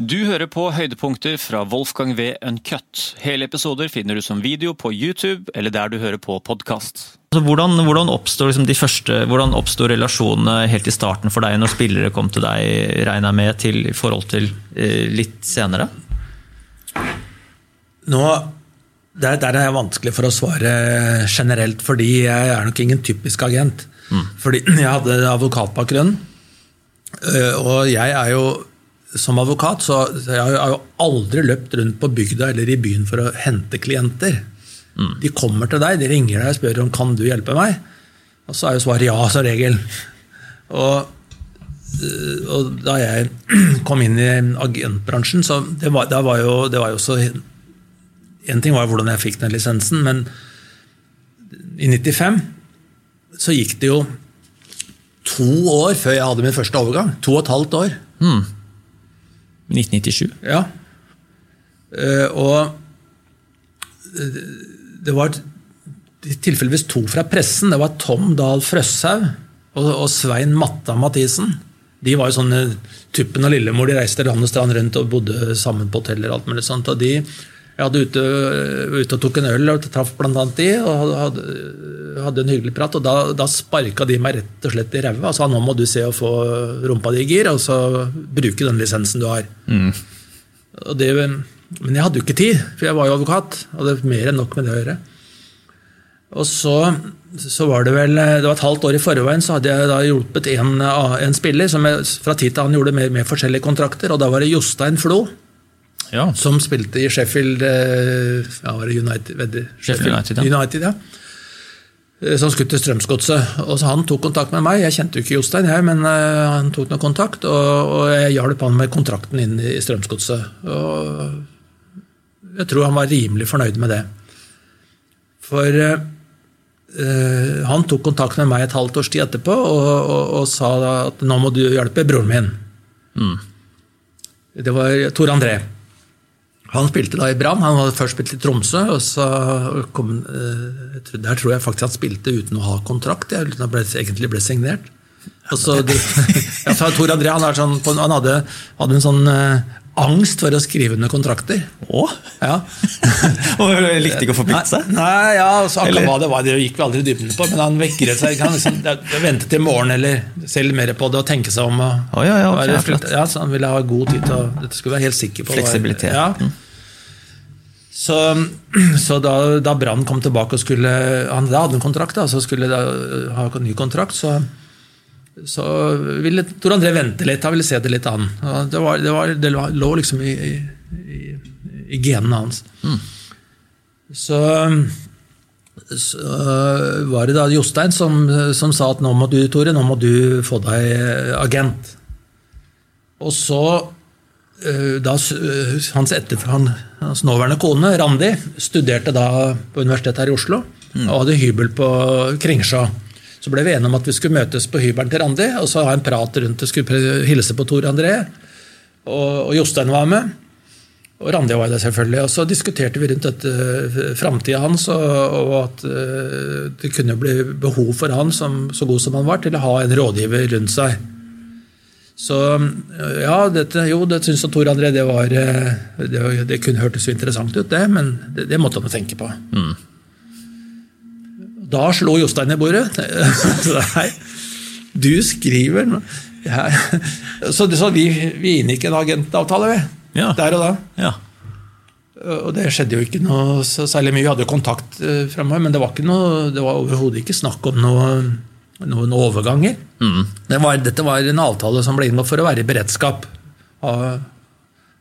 Du hører på høydepunkter fra Wolfgang V. Uncut. Hele episoder finner du som video på YouTube eller der du hører på podkast. Altså, hvordan, hvordan oppstår liksom de første, hvordan oppstår relasjonene helt i starten for deg når spillere kom til deg, regner jeg med, til, i forhold til eh, litt senere? Nå, der, der er jeg vanskelig for å svare generelt, fordi jeg er nok ingen typisk agent. Fordi jeg hadde advokatbakgrunn, øh, og jeg er jo som advokat så så jeg har jo aldri løpt rundt på bygda eller i byen for å hente klienter. De kommer til deg, de ringer deg og spør om kan du hjelpe meg. Og så er jo svaret ja, som regel. Og, øh, og da jeg kom inn i agentbransjen, så det var, det var, jo, det var jo så En ting var hvordan jeg fikk den lisensen, men i 95 så gikk det jo to år før jeg hadde min første overgang. To og et halvt år. 1997. Ja. Eh, og eh, det var tilfeldigvis to fra pressen. Det var Tom Dahl Frøshaug og, Svein Matta Mathisen. De var jo sånne Tuppen og Lillemor de reiste land og strand rundt og bodde sammen på hoteller. og alt mulig sånt, og de jeg hadde ute, ute og tok en øl og traff annet de, og hadde, hadde en hyggelig prat. og Da, da sparka de meg rett og slett i ræva og sa nå må du se å få rumpa di i gir, og så bruke den lisensen du har. Og det, men jeg hadde jo ikke tid, for jeg var jo advokat. Hadde mer enn nok med det å gjøre. Og så, så var det vel det var et halvt år i forveien så hadde jeg da hjulpet en, en spiller som jeg, fra tid til annen gjorde med, med forskjellige kontrakter. og Da var det Jostein Flo Ja. som spilte i Sheffield eh, ja, var det United. Sheffield United, ja. United, ja. Eh, Som skutt til Strømsgodset. Og Han tok kontakt med meg. Jeg kjente jo ikke Jostein, jeg, men eh, han tok noe kontakt. Og, og jeg hjalp han med kontrakten inn i Strømsgodset. Og jeg tror han var rimelig fornøyd med det. For eh, han tok kontakt med meg et halvt års tid etterpå og, og, og sa at nå må du hjelpe broren min. Det var Tor André. Han spilte da i Brann. Han hadde først spilt i Tromsø. og så kom, eh, Der tror jeg faktisk han spilte uten å ha kontrakt. Uten å han egentlig ble signert. Og så, ja, Tor André han, sånn, han hadde, hadde en sånn eh, angst for å skrive under kontrakter. Åh? Ja. Og likte ikke å forplikte seg? Nei, ja, altså, akkurat hva det var, det gikk vi aldri dybden på, men han vekret seg. Han liksom, ventet til morgen eller se litt mer på det og tenke seg om. Og, Å, ja, ja, ok, være flott. ja, så han ville ha god tid til å Dette skulle være helt sikker på. Fleksibilitet. Ja. Så, så da, da Brann kom tilbake og skulle Han da hadde en kontrakt, da, så skulle da ha en ny kontrakt, så, så ville Tor André vente litt. Han ville se det litt an. Det, var, det, var, det lå liksom i, i, i genene hans. Så, så var det da Jostein som, som sa at nå må du, Tore, nå må du få deg agent. Og så eh, da, hans, etter, hans nåværende kone, Randi, studerte da på Universitetet her i Oslo og hadde hybel på Kringsjå. Så ble vi enige om at vi skulle møtes på hybelen til Randi og så ha en prat rundt og skulle hilse på Tor André. Og, og Jostein var med. Og Randi var der selvfølgelig. Og så diskuterte vi rundt dette framtida hans, og, og at eh, det kunne bli behov for han, som, så god som han var, til å ha en rådgiver rundt seg. Så ja, dette, jo, det syns Tor André det var eh, det, det kunne hørtes jo interessant ut, det, men det, det måtte han tenke på. Da slo Jostein i bordet. Nei, du skriver. Ja. Så, så vi, vi inngikk en agentavtale, vi. Ja. Der og da. Ja. Og det skjedde jo ikke noe så særlig mye. Vi hadde jo kontakt eh, fremover, men det var, noe, det var overhodet ikke snakk om noe, noen overganger. Det var, dette var en avtale som ble inngått for å være i beredskap. Ha,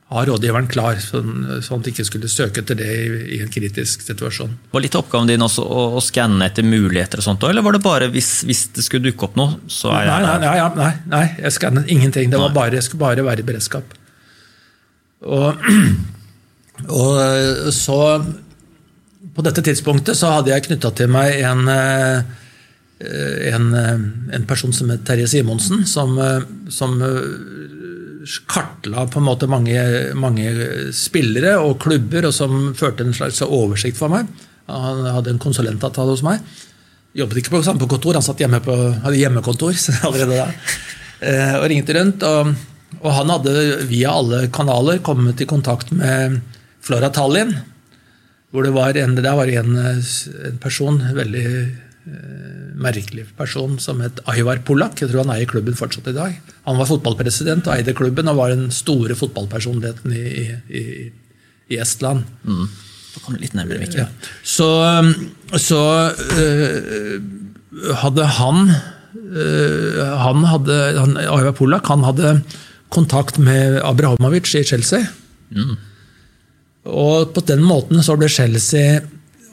ha rådgiveren klar, sånn, sånn at de ikke skulle søke etter det i, i en kritisk situasjon. Var litt oppgaven din også å, å skanne etter muligheter og sånt, eller var det bare hvis, hvis det skulle dukke opp noe, så er jeg nei, nei, nei, nei, nei jeg skannet ingenting. Det var bare, jeg skulle bare være i beredskap. Og, og eh, så På dette tidspunktet så hadde jeg knytta til meg en, eh, en, eh, en person som het Terje Simonsen, som, som kartla på en måte mange, mange spillere og klubber, og som førte en slags oversikt for meg. Han hadde en konsulentavtale hos meg. Jobbet ikke på samme kontor, han satt hjemme på, hadde hjemmekontor allerede da. Eh, og ringte rundt. Og, og han hadde via alle kanaler kommet i kontakt med Flora Tallinn. Hvor det var en, der var en, en person, veldig merkelig person, som het Aivar Polak. Jeg tror han eier klubben fortsatt i dag. Han var fotballpresident og eide klubben og var den store fotballpersonligheten i, i, i Estland. Mm. Litt nærmere Mikkel. Ja. Så, så øh, hadde han øh, Han hadde han, Aivar Polak han hadde kontakt med Abrahamovic i Chelsea. Og på den måten så ble Chelsea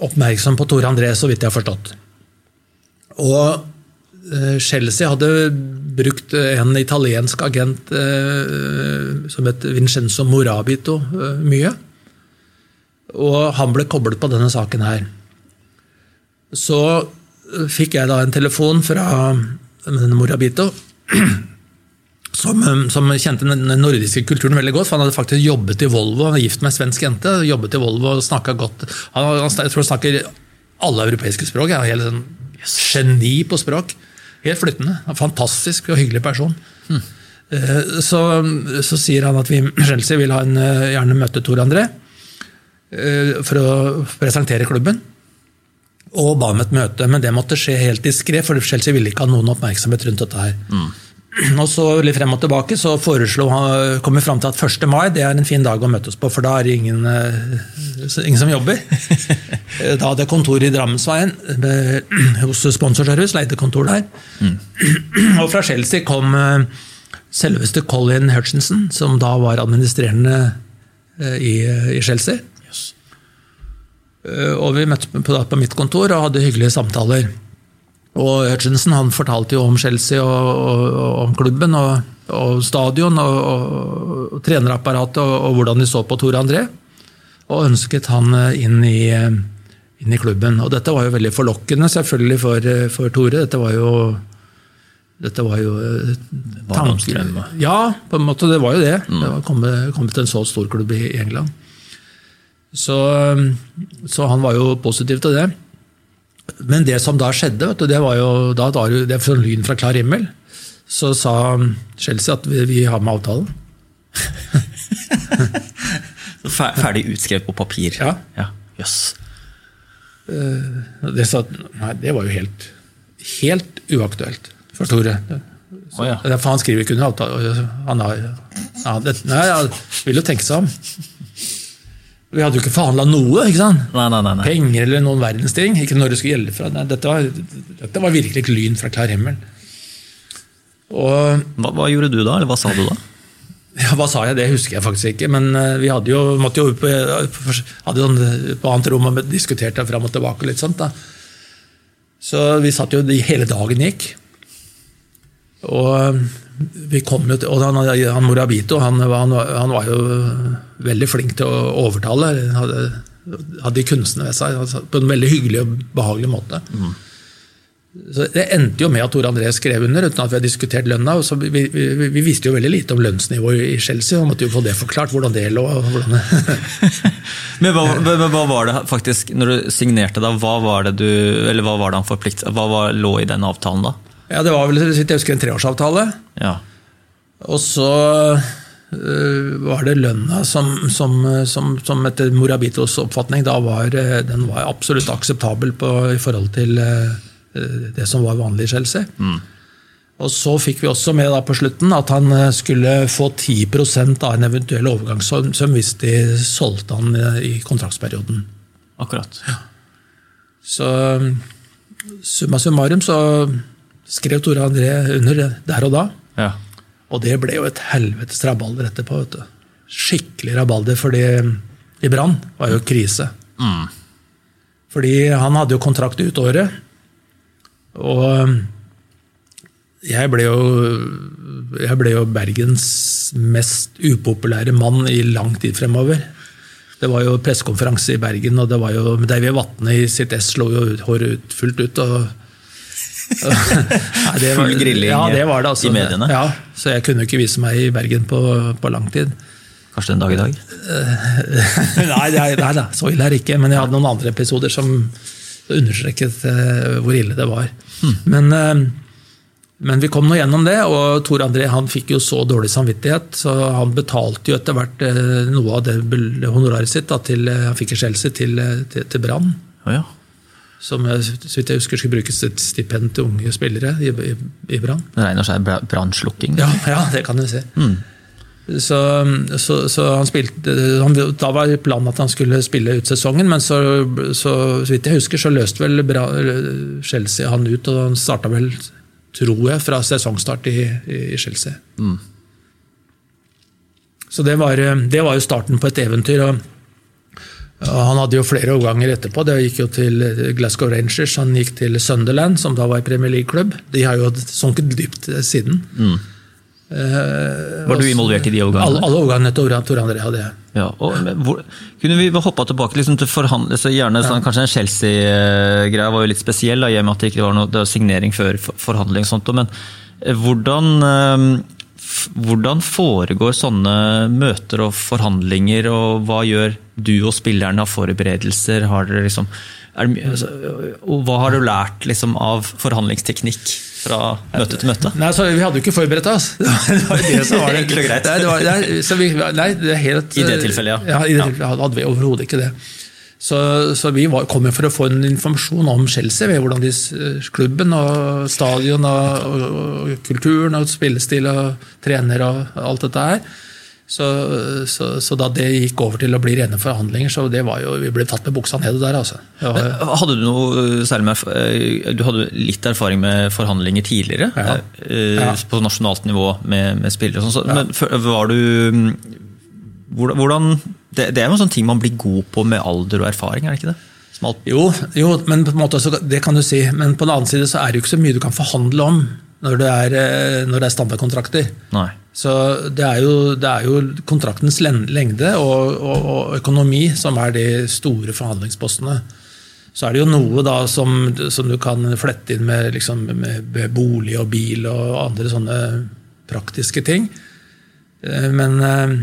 oppmerksom på Tore André, så vidt jeg har forstått. Og øh, Chelsea hadde brukt en italiensk agent øh, som het Vincenzo Morabito øh, mye. Og han ble koblet på denne saken her. Så fikk jeg da en telefon fra denne Morabito, som, som kjente den nordiske kulturen veldig godt. for Han hadde faktisk jobbet i Volvo, han var gift med en svensk jente. jobbet i Volvo og godt. Han, jeg tror han snakker alle europeiske språk. Ja, hele helt sånn geni på språk. Helt flyttende. Fantastisk og hyggelig person. Eh, Så, så sier han at vi Chelsea vil ha en, øh, gjerne møte Tor André eh, for å presentere klubben. Og ba om et møte, men det måtte skje helt diskré, for Chelsea ville ikke ha noen oppmerksomhet rundt dette her. Og så litt frem og tilbake så foreslo han, kom vi fram til at 1. mai det er en fin dag å møtes på, for da er det ingen, eh, ingen som jobber. Da hadde jeg kontor i Drammensveien hos Sponsorservice, leide kontor der. Og fra Chelsea kom eh, selveste Colin Hutchinson, som da var administrerende eh, i, i Chelsea. Yes. Og vi møttes på, på mitt kontor og hadde hyggelige samtaler. Og Hutchinson han fortalte jo om Chelsea og, og, og om klubben og, og stadion og, trenerapparatet og, hvordan de så på Tore André. Og ønsket han eh, inn i, eh, inn i klubben. Og dette var jo veldig forlokkende selvfølgelig for, eh, for Tore. Dette var jo dette var jo tanken. ja. På en måte. Det var jo det. Det var kommet, kommet til en så stor klubb i England. Så, så han var jo positiv til det. Men det som da skjedde, vet du, det var jo da var det, det var lyn fra klar himmel. Så sa Chelsea at vi, vi har med avtalen. Ferdig utskrevet på papir. Ja. ja. Jøss. Det, sa, nei, det var jo helt, helt uaktuelt for Tore. oh, ja. For han skriver ikke under avtale. Han har, han, det, nei, han vil jo tenke seg om. Vi hadde jo ikke forhandla noe. ikke sant? Nei, nei, nei. Penger eller noen verdens ting. Ikke når det skulle gjelde fra. Nei, dette, var, dette var virkelig et lyn fra klar himmel. Og Hva, hva gjorde du da, eller hva sa du da? ja, Hva sa jeg? Det husker jeg faktisk ikke. Men eh, vi hadde jo, måtte jo på, hadde jo sånn på annet rom og diskuterte fram og tilbake. og litt sånt da. Så vi satt jo hele dagen gikk. Og vi kom jo til, og han, han Morabito han, han, han var jo veldig flink til å overtale. Han Hadde, hadde de kunstene ved seg altså, på en veldig hyggelig og behagelig måte. Så Det endte jo med at Tor André skrev under, uten at vi har diskutert lønna. Så vi, vi, vi, vi visste jo veldig lite om lønnsnivået i Chelsea, og måtte jo få det forklart. hvordan det lå. hvordan Men hva, men, hva var det faktisk, når du signerte da, hva var det du, eller hva var det han forpliktet, hva var, lå i den avtalen da? Ja, Det var vel jeg husker en treårsavtale. Ja. Og så øh, var det lønna som, som, som, som etter Morabitos oppfatning da var, øh, den var absolutt akseptabel på, i forhold til øh, det som var vanlig i Chelsea. Og så fikk vi også med på slutten at han skulle få 10% av en eventuell overgangssum hvis de solgte han i kontraktsperioden. Akkurat. Så summa summarum så skrev Tore André under der og da. Ja. Og det ble jo et helvetes rabalder etterpå. vet du. Skikkelig rabalder, fordi i Brann var jo krise. Fordi han hadde jo kontrakt ut året. Og jeg ble jo, jeg ble jo Bergens mest upopulære mann i lang tid fremover. Det var jo pressekonferanse i Bergen, og det var jo David Vatne i sitt ess slo jo håret ut, fullt ut. og Nei, var- Full grilling ja, det var det, altså. i mediene. Ja, så jeg kunne ikke vise meg i Bergen på, på lang tid. Kanskje en dag i dag? nei, det er- nei da, så ille er det ikke. Men jeg hadde noen andre episoder som understreket uh, hvor ille det var. Men, uh, Men vi kom nå gjennom det, og Tor André han fikk jo så dårlig samvittighet, så han betalte jo etter hvert uh, noe av det honoraret sitt da, til, eh, han fikk i Chelsea til, eh, til, til Brann. Oh, ja. Som jeg, så vidt jeg husker skulle brukes et stipend til unge spillere i, i, i Brann. Det regner seg brannslukking. Ja, ja, det kan du se. Så, så, så han spilte han, Da var planen at han skulle spille ut sesongen, men så, så, vidt jeg husker, så løste vel Bra, Chelsea han ut, og han starta vel, tror jeg, fra sesongstart i, i Chelsea. Så det var, det var jo starten på et eventyr. og han hadde jo flere overganger etterpå. Det gikk jo til Glasgow Rangers, han gikk til Sunderland, som da var i Premier League-klubb. De har jo sunket dypt siden. Eh, Var du involvert i de alle, overgangene? alle overgangene til Tor- André hadde jeg. Ja, og, men hvor, kunne vi hoppa tilbake liksom, til forhandle, så gjerne sånn, Kanskje en Chelsea-greia var jo litt spesiell, da, i og med at det ikke var noe det var signering før forhandling. og sånt, Men eh, hvordan, eh, hvordan foregår sånne møter og forhandlinger, og hva gjør du og spillerne av forberedelser? Har dere liksom, altså, og hva har du lært liksom, av forhandlingsteknikk fra møte til møte? Nei, så Vi hadde jo ikke forberedt oss. Det var det, som var det. Enkelt og greit. Nei, det var, nei, vi, nei, det helt, I det tilfellet, ja. ja. I det tilfellet hadde vi overhodet ikke det. Så, så vi var, kom jo for å få en informasjon om Chelsea, ved hvordan de, klubben og stadion og, og, og kulturen og spillestil og trener og alt dette her. Så, så, så da det gikk over til å bli rene forhandlinger, så det var jo, vi ble tatt med buksa ned der. altså. Var, Hadde du noe eh, særlig med eh, Du hadde litt erfaring med forhandlinger tidligere? Ja. eh, Ja. På nasjonalt nivå med, med spillere og sånn. så- Men var du mm, hvordan, det, det er jo en sånn ting man blir god på med alder og erfaring, er det ikke det? Jo, jo men på en måte så, det kan du si. Men på den annen side så er det jo ikke så mye du kan forhandle om når det er, eh, når det er standardkontrakter. nei. Så det er jo, det er jo kontraktens lengde og, og, og økonomi som er de store forhandlingspostene. Så er det jo noe da som, som du kan flette inn med, liksom, med bolig og bil og andre sånne praktiske ting. Eh, Men eh,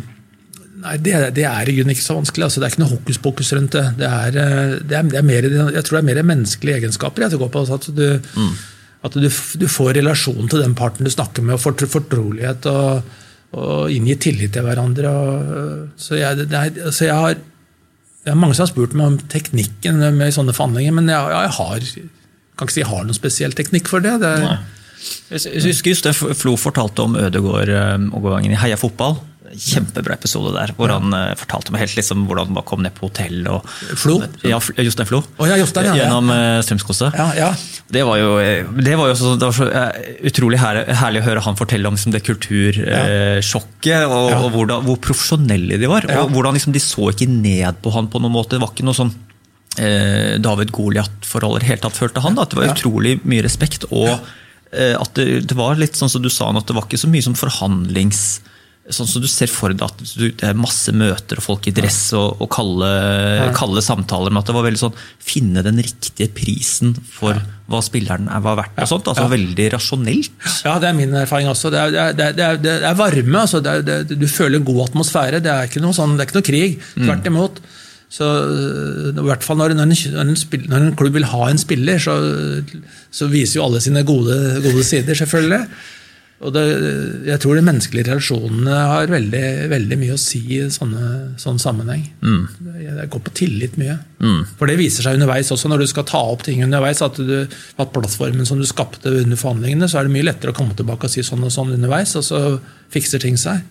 nei, det, det er i grunnen ikke så vanskelig. Altså, det er ikke noe hokus pokus rundt det. Det er, eh, det er, det er mer, jeg tror det er mer menneskelige egenskaper jeg, går på. Altså, at du, at du, du får relasjon til den parten du snakker med, og får fortrolighet. Og, og inngir tillit til hverandre. Og, så jeg, er, altså jeg har det er mange som har spurt meg om teknikken med sånne forhandlinger, men jeg, jeg har kan ikke si jeg har noen spesiell teknikk for det. det er, Jeg husker det Flo fortalte om Ødegård-overgangen i Heia fotball. Kjempebra episode der, hvor han uh, fortalte meg helt liksom hvordan han kom ned på hotell. Og, Flo? Ja, Jostein Flo. Å ja, Jostein, ja, ja. Gjennom uh, Strømskose. ja, ja. Det var jo, det var jo så, det var så eh, utrolig her, herlig å høre han fortelle om liksom, det kultursjokket, og, Ja. og hvordan, hvor profesjonelle de var. Ja. Og hvordan liksom, de så ikke ned på han på noen måte. Det var ikke noe sånn eh, David Goliat-forholdet helt tatt, følte han. Da. At det var Ja. utrolig mye respekt. og eh, at det, det var litt sånn som du sa, at det var ikke så mye som forhandlings... Sånn som du ser for deg at du, det er masse møter og folk i dress og, og kalde, kalde samtaler, men at det var veldig sånn finne den riktige prisen for hva spilleren er, var verdt. og sånt, altså Ja. Veldig rasjonelt. Ja, det er min erfaring også. Det er, det er, det er, det er varme. Altså. Du føler en god atmosfære. Det er ikke noe, sånn, det er ikke noe krig. Tvert imot. Så, I hvert fall når, når, en, når, en spill, når en klubb vil ha en spiller, så, så viser jo alle sine gode, gode sider, selvfølgelig. Og det, jeg tror de menneskelige relasjonene har veldig, veldig mye å si i sånne, sånn sammenheng. Det, det går på tillit mye. For det viser seg underveis også, når du skal ta opp ting underveis, at, du, at plattformen som du skapte under forhandlingene, så er det mye lettere å komme tilbake og si sånn og sånn underveis, og så fikser ting seg.